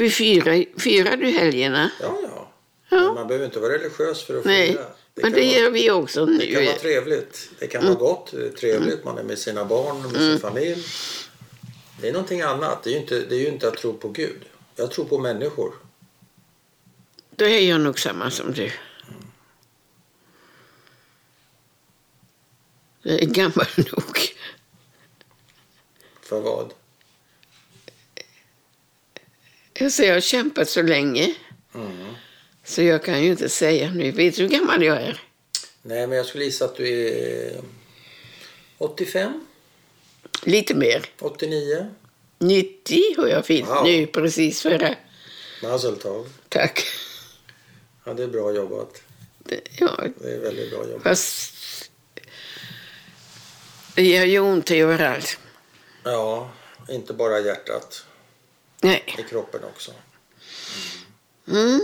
S1: Vi firar, firar du helgerna?
S2: Ja, ja.
S1: Ja.
S2: Men man behöver inte vara religiös för att
S1: Nej,
S2: fira.
S1: men
S2: kan
S1: det
S2: vara-
S1: gör vi också
S2: Det kan vara
S1: nu.
S2: trevligt. Det kan vara gott, det är trevligt. Man är med sina barn, med sin familj. Det är någonting annat. Det är, ju inte, det är inte att tro på Gud. Jag tror på människor.
S1: Då är jag nog samma som du. Jag är gammal nog.
S2: För vad?
S1: Alltså, jag har kämpat så länge.
S2: Mm.
S1: Så jag kan ju inte säga nu. Vet du hur gammal jag är?
S2: Nej, men jag skulle gissa att du är 85,
S1: Lite mer.
S2: 89.
S1: 90 har jag fyllt
S2: Wow.
S1: nu precis förra.
S2: Mazel tov.
S1: Tack.
S2: Ja, det är bra jobbat.
S1: Det- Ja,
S2: Det är väldigt bra jobbat.
S1: fast det gör ju ont överallt.
S2: Ja, inte bara hjärtat.
S1: Nej.
S2: I kroppen också.
S1: Mm.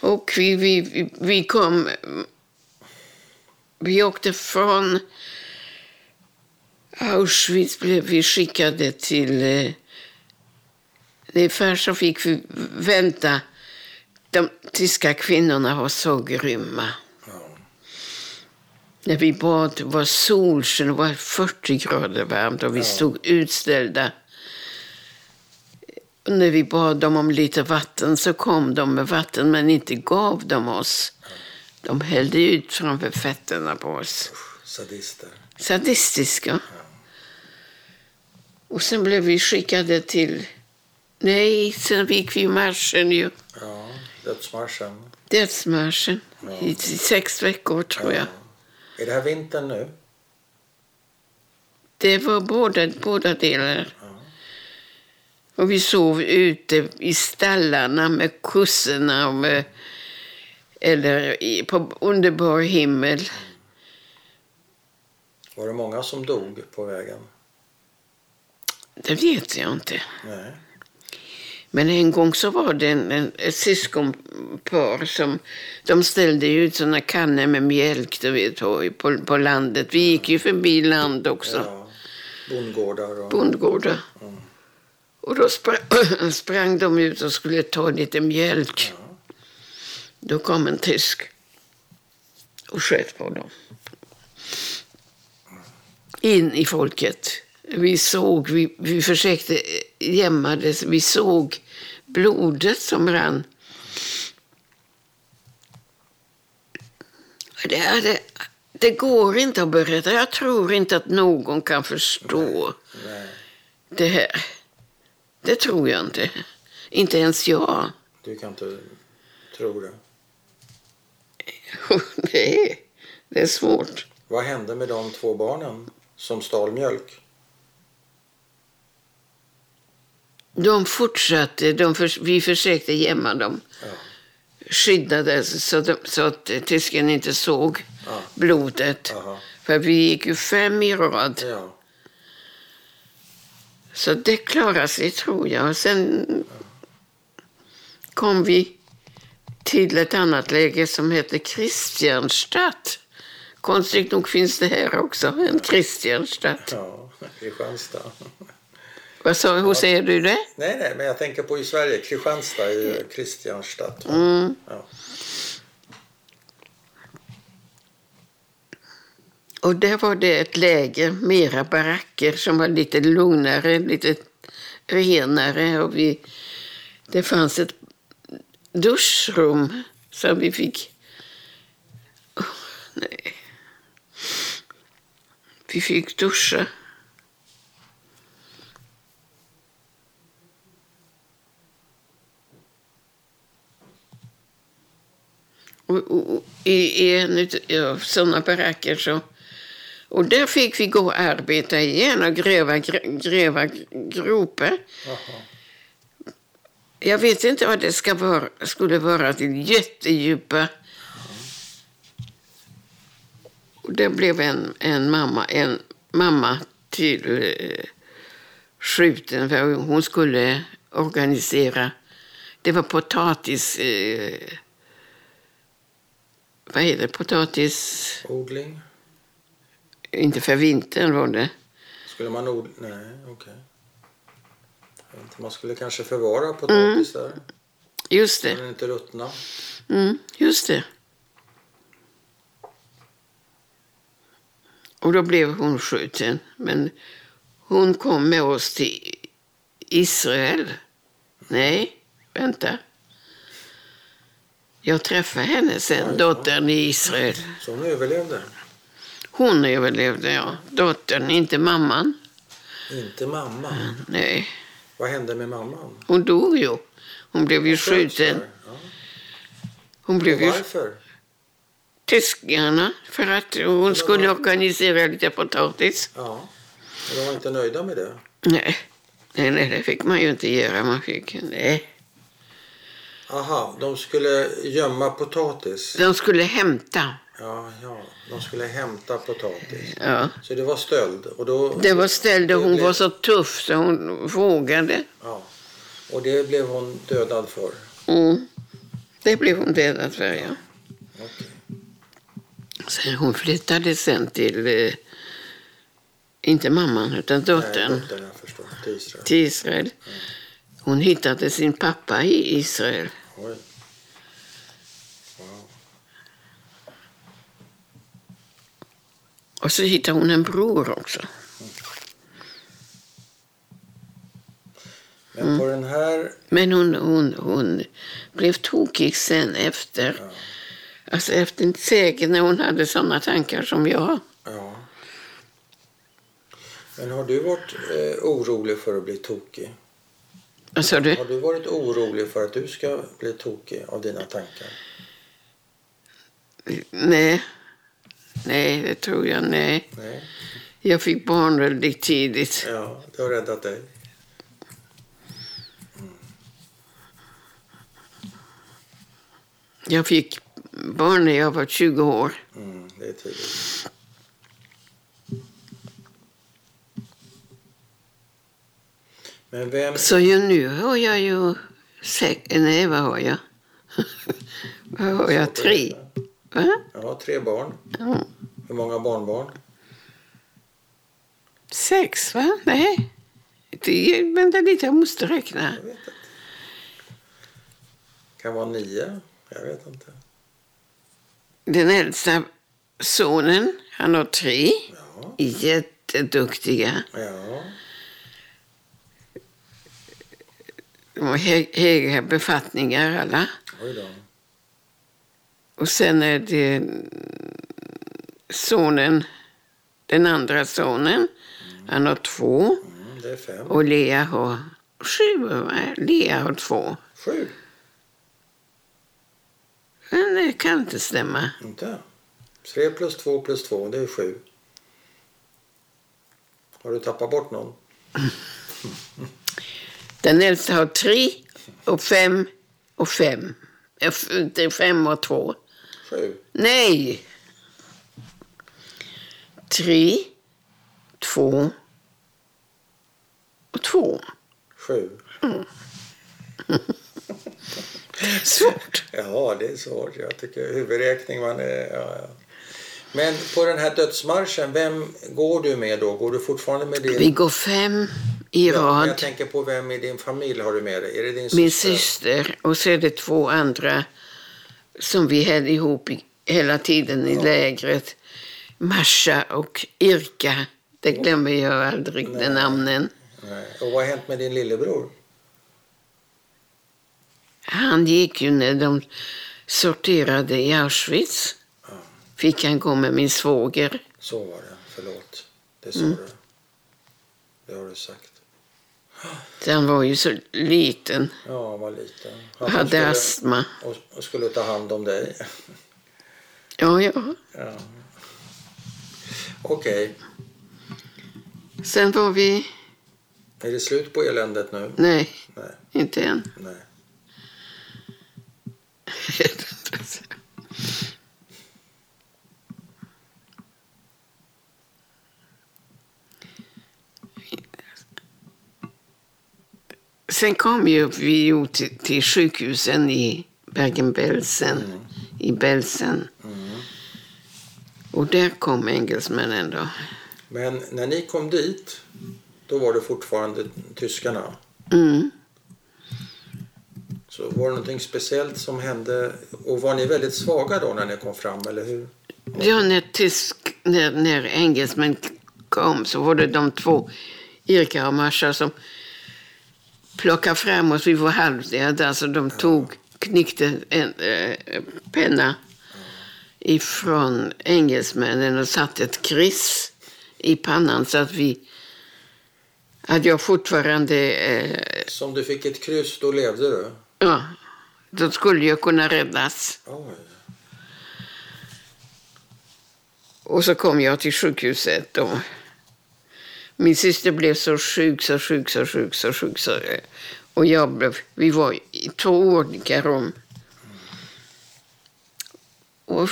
S1: Och vi, vi, vi- kom... Vi åkte från Auschwitz blev vi skickade till... eh, Nej, först så fick vi vänta. De tyska kvinnorna var så grymma.
S2: Ja.
S1: När vi bad, det var solsken, det var 40 grader varmt och vi
S2: Ja.
S1: stod utställda. Och när vi bad dem om lite vatten så kom de med vatten men inte gav de oss. De hällde ut framför fötterna på oss.
S2: Usch, sadister.
S1: Sadistiska. Och sen blev vi skickade till... Nej, sen gick vi marschen ju.
S2: Ja, dödsmarschen.
S1: Dödsmarschen.
S2: Ja.
S1: I sex veckor tror jag.
S2: Är det här vintern nu?
S1: Det var båda, båda delar. Och vi sov ute i stallarna med kossorna och med, eller i, på underbar himmel.
S2: Var det många som dog på vägen?
S1: Det vet jag inte.
S2: Nej.
S1: Men en gång så var det en, en, ett syskonpar som de ställde ut såna kannor med mjölk du vet, på, på landet. Vi gick ju förbi land också,
S2: Ja. Bondgårdar och...
S1: bondgårdar.
S2: Mm.
S1: Och då sprang, sprang de ut och skulle ta lite mjölk. Då kom en tysk och sköt på dem. In i folket. Vi såg, vi, vi försökte gömma det, vi såg blodet som rann. Det, är det, det går inte att berätta. Jag tror inte att någon kan förstå
S2: Nej,
S1: det här. Det tror jag inte. Inte ens jag.
S2: du kan inte tro det.
S1: Nej, det är svårt.
S2: Vad hände med de två barnen som stal mjölk?
S1: De fortsatte, de förs- vi försökte gömma dem,
S2: Ja.
S1: skyddade så, de, så att tysken inte såg
S2: Ja.
S1: blodet.
S2: Aha.
S1: För vi gick ju fem i rad.
S2: Ja.
S1: Så det klarade sig, tror jag. Och Sen kom vi till ett annat läge som heter Kristianstad. Konstigt nog finns det här också, en Kristianstad.
S2: ja. Kristianstad.
S1: Vad sa, hur säger du det?
S2: Nej, nej, men jag tänker på i Sverige. Kristianstad är ju Kristianstad.
S1: Mm.
S2: Ja.
S1: Och där var det ett läger, mera baracker som var lite lugnare, lite renare. Och vi, det fanns ett duschrum som vi fick... Oh, nej. Vi fick duscha. Och, och, och, I i en av sådana baracker så... Och där fick vi gå och arbeta igen och gräva, gr- gräva gropar. Jag vet inte vad det ska vara, skulle vara till jättedjupa. Och det blev en, en mamma, en mamma till eh, skjuten för hon skulle organisera. Det var potatis... Eh, vad heter det? Potatis... Inte för vintern var det.
S2: Skulle man odla? Nej, okej. Inte, Man skulle kanske förvara potatis där.
S1: Just
S2: Så
S1: det.
S2: den inte ruttna.
S1: Mm, just det. Och då blev hon skjuten. Men hon kom med oss till Israel. Nej, vänta. Jag träffade henne sen, dottern i Israel.
S2: Så hon överlevde.
S1: Hon överlevde, ja. Dottern, inte mamman.
S2: Inte mamman.
S1: Nej,
S2: Vad hände med mamman?
S1: hon dog ju. Hon blev ju skjuten.
S2: Ja.
S1: Hon blev
S2: Och
S1: ju
S2: varför?
S1: tyskarna för att hon skulle organisera lite potatis.
S2: Ja. Och de var inte nöjda med det.
S1: Nej, nej, nej, det fick man ju inte göra. Man fick, nej.
S2: Aha, de skulle gömma potatis.
S1: De skulle hämta.
S2: Ja, ja. De skulle hämta potatis.
S1: Ja.
S2: Så det var stöld. Och då,
S1: Det var ställd och hon
S2: blev-
S1: var så tuff så hon vågade.
S2: Ja. Och det blev hon dödad för.
S1: Mm. Det blev hon dödad för, ja.
S2: Okej.
S1: Sen hon flyttade sen till, eh, inte mamman utan
S2: Nej,
S1: dottern,
S2: dottern, jag förstår. Till Israel.
S1: till Israel. Hon hittade sin pappa i Israel.
S2: Oj. Wow.
S1: Och så hittade hon en bror också.
S2: Men på den här...
S1: Men hon, hon, hon blev tokig sen efter.
S2: Ja.
S1: Alltså efter inte säkert när hon hade sådana tankar som jag.
S2: ja. Men har du varit eh, orolig för att bli tokig?
S1: Alltså du,
S2: Har du varit orolig för att du ska bli tokig av dina tankar?
S1: nej. Nej, det tror jag nej.
S2: Nej.
S1: Jag fick barn väldigt tidigt.
S2: Ja, det har räddat dig.
S1: Jag fick barn när jag var 20 år.
S2: Mm, det är tydligt. Men vem...
S1: Så ju nu har jag ju... Nej, vad har jag? vad har jag? Tre? Va?
S2: Ja, tre barn.
S1: Ja.
S2: Hur många barnbarn?
S1: Sex, va? Nej. Det, vänta lite, jag måste räkna.
S2: Jag vet inte. Kan vara nio. Jag vet inte.
S1: Den äldsta sonen, han har tre.
S2: Ja.
S1: Jätteduktiga.
S2: Ja.
S1: De har hö- höga befattningar alla.
S2: Oj då.
S1: Och sen är det sonen, den andra sonen. Han har två.
S2: Mm, det är fem.
S1: Och Lea har sju. Va? Lea har två.
S2: Sju.
S1: Men det kan inte stämma.
S2: Inte? Tre plus två plus två, det är sju. Har du tappat bort någon?
S1: Den äldsta har tre och fem och fem. F- Det är fem och två.
S2: Sju.
S1: Nej! Tre, två och två.
S2: Sju.
S1: Svårt.
S2: Ja, det är svårt. Jag tycker huvudräkning man är... Ja, ja. Men på den här dödsmarschen, vem går du med då? Går du fortfarande med din...
S1: Vi går fem i
S2: Ja,
S1: rad.
S2: jag tänker på vem i din familj har du med dig? Är det din
S1: Min
S2: syster?
S1: syster och så är det två andra som vi höll ihop i, hela tiden i lägret. Masha och Irka. Det glömmer jag aldrig, de namnen.
S2: Nej. Och vad har hänt med din lillebror?
S1: Han gick ju när de sorterade i Auschwitz.
S2: Ja.
S1: Fick han gå med min svåger.
S2: Så var det. Förlåt. Det sa
S1: Mm.
S2: du. Det har du sagt.
S1: Han var ju så liten
S2: Ja, han var liten. Han
S1: hade
S2: skulle,
S1: astma.
S2: och, skulle ta hand om dig.
S1: Ja, ja.
S2: Ja. Okej.
S1: Sen var vi...
S2: Är det slut på eländet nu?
S1: Nej,
S2: Nej.
S1: inte än.
S2: Nej.
S1: sen kom ju vi till, till sjukhusen i Bergen-Belsen, i Belsen. Och där kom engelsmännen då.
S2: Men när ni kom dit, då var det fortfarande tyskarna.
S1: Mm.
S2: Så var det någonting speciellt som hände? Och var ni väldigt svaga då när ni kom fram, eller hur?
S1: Ja, när, tysk, när, när engelsmän kom så var det de två, Irka och Masha, som plockade fram oss. Vi var halvdöda, alltså de tog, knyckte en eh, penna ifrån engelsmännen och satte ett kryss i pannan så att vi att jag fortfarande, eh,
S2: Så om du fick ett kryss, då levde du?
S1: ja, då skulle jag kunna räddas.
S2: Oj.
S1: Och så kom jag till sjukhuset och min syster blev så sjuk, så sjuk, så sjuk, så sjuk. Så, och jag blev, vi var i två olika rum. Och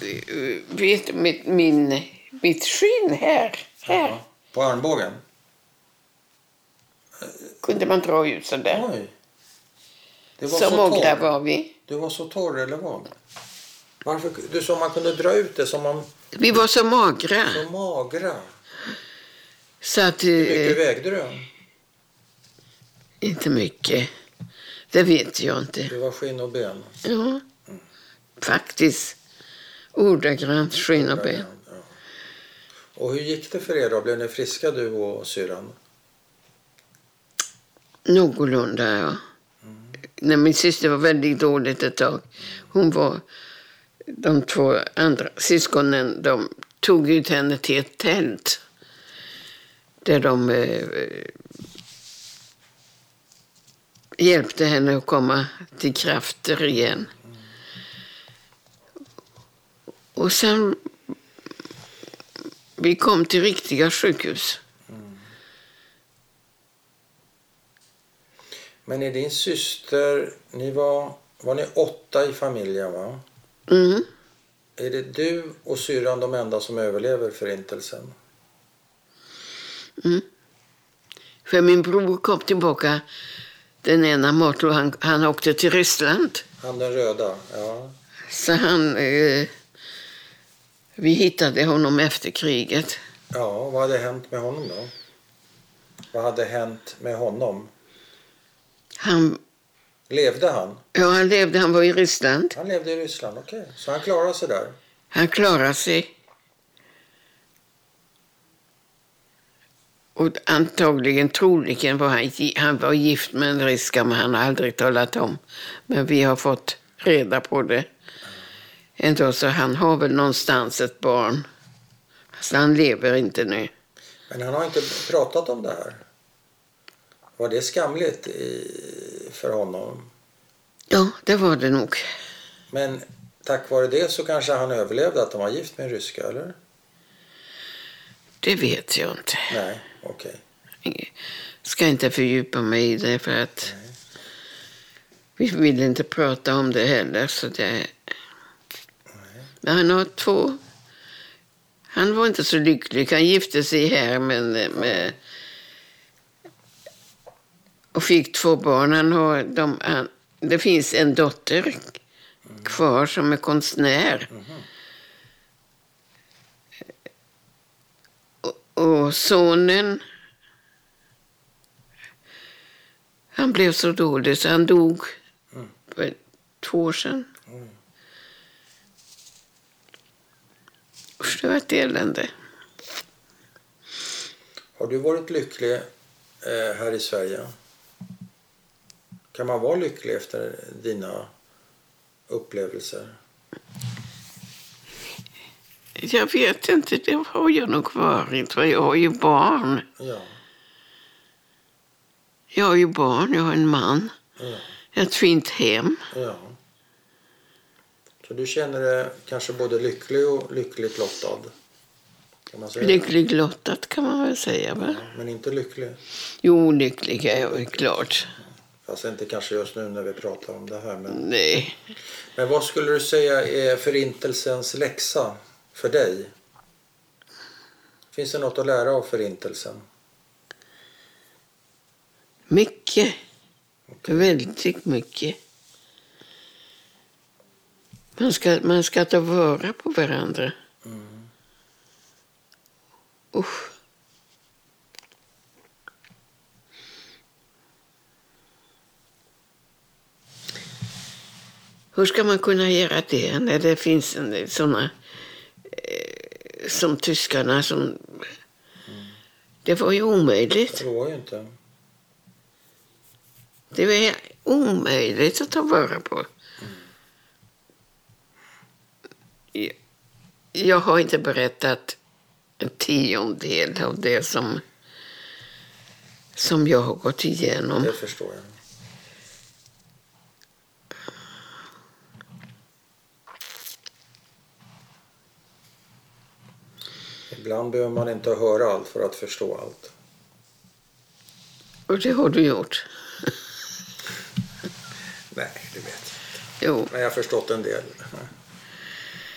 S1: eh, vet du, mitt, min, mitt skinn här, här
S2: Ja. På armbågen?
S1: kunde man dra ut sådär.
S2: Oj. Det var
S1: Så
S2: så torr.
S1: var vi.
S2: Du var så torr, eller vad? Varför? Du sa man kunde dra ut det som man...
S1: Vi var så magra.
S2: Så magra.
S1: Så att...
S2: Hur mycket
S1: Eh,
S2: vägde du?
S1: inte mycket. Det vet jag inte.
S2: Du var skinn och ben.
S1: Ja, faktiskt. Ordagrant skinn och ben.
S2: Och hur gick det för er då? Blev ni friska du och syrran?
S1: Någorlunda, ja. När min syster var väldigt dåligt ett tag. Hon var... De två andra syskonen de tog ut henne till ett tält där de eh, hjälpte henne att komma till krafter igen. Och sen... Vi kom till riktiga sjukhus.
S2: Men är din syster... Ni var... Var ni åtta i familjen, va?
S1: Mm.
S2: Är det du och syrran de enda som överlever förintelsen?
S1: För min bror kom tillbaka den ena Marto, han, han åkte till Ryssland.
S2: Han den röda? Ja.
S1: Så han... Eh, vi hittade honom efter kriget.
S2: Ja, vad hade hänt med honom då? Vad hade hänt med honom?
S1: Han,
S2: Levde han?
S1: ja, han levde, han var i Ryssland.
S2: Han levde i Ryssland, okej. Så han klarade sig där?
S1: Han klarade sig. Och antagligen, troligen var han, han var gift med en ryska, men han har aldrig talat om. Men vi har fått reda på det. Ändå så han har väl någonstans ett barn. Så han lever inte nu.
S2: Men han har inte pratat om det här. Var det skamligt i, för honom?
S1: Ja, det var det nog.
S2: Men tack vare det så kanske han överlevde att han var gift med en ryska, eller?
S1: Det vet jag inte.
S2: Nej, okej.
S1: Ska inte fördjupa mig i det för att vi vill inte prata om det heller. Så det... Men han har två... Han var inte så lycklig. Han gifte sig här men med... och fick två barn. Han har, de, han, det finns en dotter kvar som är konstnär. Och, och sonen Han blev så dålig så han dog
S2: Mm.
S1: för två år sedan.
S2: Mm.
S1: Usch, det var ett elände.
S2: Har du varit lycklig eh, här i Sverige? Kan man vara lycklig efter dina upplevelser?
S1: Jag vet inte, det har jag nog varit. För jag har ju barn.
S2: Ja.
S1: Jag har ju barn, jag har en man.
S2: ja,
S1: Ett fint hem.
S2: ja. Så du känner dig kanske både lycklig och lyckligt lottad? Kan man säga?
S1: Lycklig lottad kan man väl säga. Va?
S2: Ja, men inte lycklig?
S1: Jo, lycklig är jag klart.
S2: Fast inte kanske just nu när vi pratar om det här. Men,
S1: Nej.
S2: men vad skulle du säga är förintelsens läxa för dig? Finns det något att lära av förintelsen?
S1: Mycket. Väldigt mycket. Man ska, man ska ta vara på varandra. Usch. Hur ska man kunna göra det när det finns sådana som tyskarna som... Det var ju omöjligt.
S2: Det var ju inte.
S1: Det var omöjligt att ta vara på. Jag- Jag har inte berättat en tiondel av det som, som jag har gått igenom.
S2: Det förstår jag. Ibland behöver man inte höra allt för att förstå allt.
S1: Och det har du gjort.
S2: Nej, det vet jag.
S1: Jo,
S2: Men jag har förstått en del.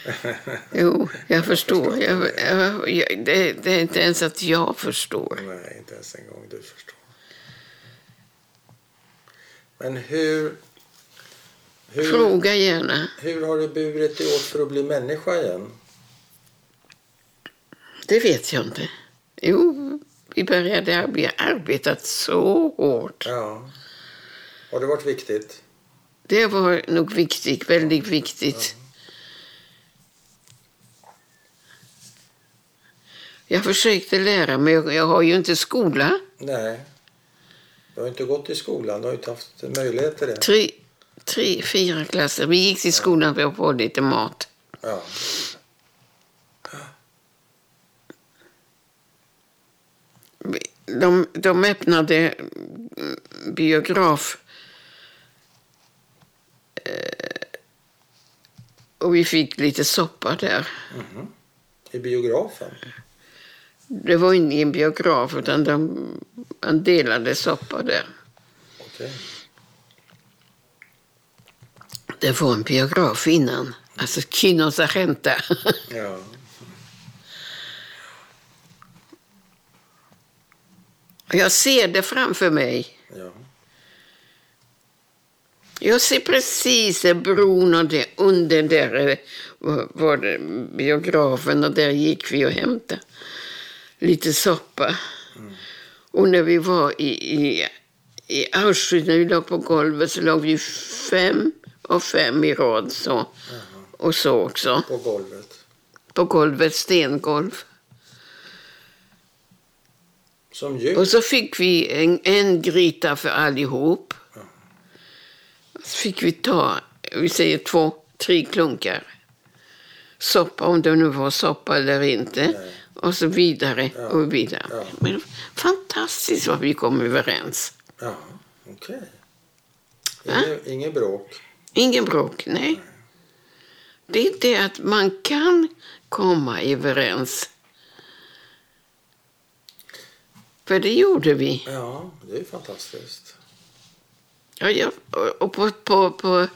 S1: jo jag förstår.
S2: förstår.
S1: Jag, jag, jag, det, det är inte ens att jag förstår.
S2: Nej, inte ens en gång du förstår. Men hur... Hur,
S1: Fråga gärna.
S2: hur har du burit dig åt för att bli människa igen?
S1: Det vet jag inte. Jo, vi började vi har arbetat så hårt.
S2: Ja. Har det varit viktigt?
S1: Det var nog viktigt, väldigt viktigt. Jag försökte lära mig, jag har ju inte skola.
S2: Nej. Du har inte gått i skolan, du har inte haft möjlighet till det.
S1: Tre, tre fyra klasser. Vi gick till skolan för att få lite mat.
S2: Ja.
S1: De, de öppnade mm, biograf. Eh, Och vi fick lite soppa där.
S2: I biografen?
S1: Det var inte en biograf, utan de, man delade soppa där.
S2: Okej.
S1: Det var en biograf innan. Alltså Kino Sargenta.
S2: Ja.
S1: Jag ser det framför mig.
S2: ja.
S1: Jag ser precis bron och det under där var- det biografen och där gick vi och hämtade lite soppa. Och när vi var i, i, i Auschwitz, när vi låg på golvet så låg vi fem och fem i rad så. Och så också.
S2: På golvet.
S1: På golvet, stengolv.
S2: Som djur?
S1: Och så fick vi en, en gryta för allihop. Så fick vi ta, vi säger två, tre klunkar soppa, om det nu var soppa eller inte.
S2: Nej.
S1: Och så vidare
S2: Ja.
S1: och vidare.
S2: Ja.
S1: Men fantastiskt vad vi kom överens.
S2: Ja, okej.
S1: Va?
S2: Inget, inget bråk?
S1: Ingen bråk, nej. Det är det att man kan komma överens. För det gjorde vi.
S2: Ja, det är fantastiskt.
S1: Ja, ja, och- och på, på, på,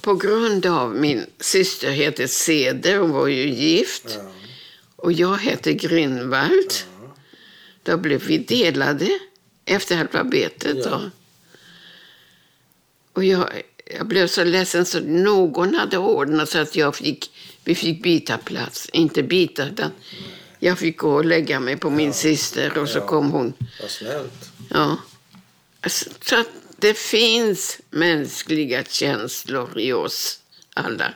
S1: på grund av min syster heter Ceder, hon var ju gift,
S2: Ja.
S1: och jag hette Grünwald. Då blev vi delade efter alfabetet.
S2: Ja.
S1: Då. Och jag, jag blev så ledsen så någon hade ordnat så att jag fick, vi fick byta plats. Inte byta, utan jag fick gå och lägga mig på min syster och så
S2: Ja.
S1: kom hon.
S2: Vad snällt.
S1: Ja. Alltså, Så att det finns mänskliga känslor i oss alla.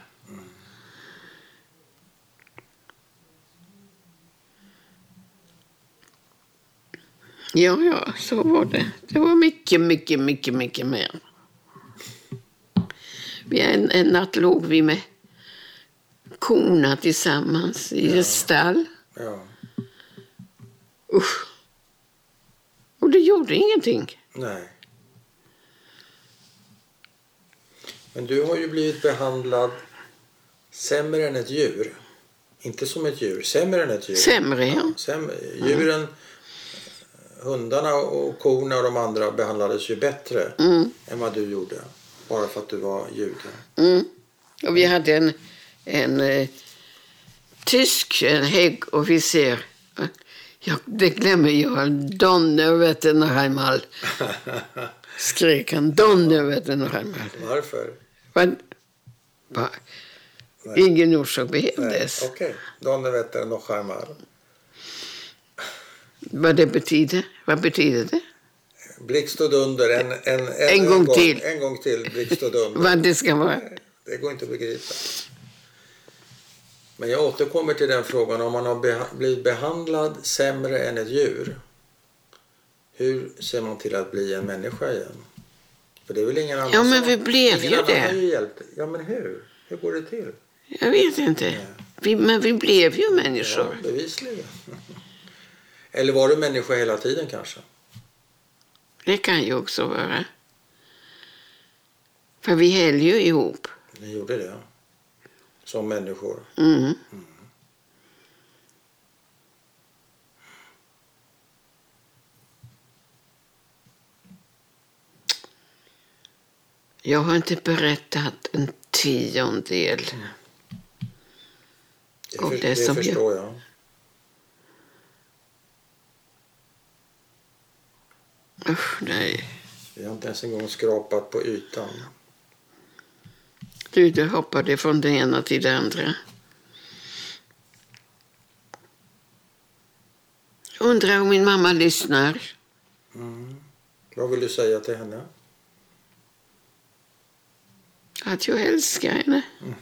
S1: Ja, ja, så var det. Det var mycket, mycket, mycket, mycket mer. Vi en, en natt låg vi med korna tillsammans i ett stall.
S2: Ja.
S1: Usch. Och det gjorde ingenting.
S2: Nej. Men du har ju blivit behandlad sämre än ett djur. Inte som ett djur, sämre än ett djur.
S1: Sämre, ja.
S2: Sämre. Djuren, hundarna och korna och de andra behandlades ju bättre
S1: Mm.
S2: än vad du gjorde. Bara för att du var jude.
S1: Mm. Och vi hade en, en eh, tysk en hög officer. Ja, det glömmer jag. Donne vet du noch einmal. Skrek han. Donne vet du noch einmal.
S2: Varför?
S1: Vad? Va? Ingen orsak behövdes.
S2: Okej, Donne Vetter noch einmal.
S1: Vad det betyder? Vad betyder det?
S2: Blixt och dunder, en, en, en,
S1: En gång till.
S2: En gång till, blixt och dunder.
S1: Vad det ska vara?
S2: Det går inte att begripa. Men jag återkommer till den frågan. Om man har beha- blivit behandlad sämre än ett djur. Hur ser man till att bli en människa igen? För det är väl ingen annan
S1: Ja, men vi blev ju det.
S2: hjälpt. Ja, men hur? Hur går det till?
S1: Jag vet inte. Vi, men vi blev ju människor.
S2: Ja, bevisligen. Eller var du människa hela tiden kanske?
S1: Det kan ju också vara. För vi höll ju ihop.
S2: Ni gjorde det? Som människor?
S1: Mm. Jag har inte berättat en tiondel.
S2: Det,
S1: Och
S2: för,
S1: det
S2: det,
S1: som
S2: förstår jag.
S1: Usch, nej.
S2: Vi har inte ens en gång skrapat på ytan.
S1: Du, du hoppade från det ena till det andra. Undrar om min mamma lyssnar.
S2: Vad vill du säga till henne?
S1: Att jag älskar henne.
S2: Mm.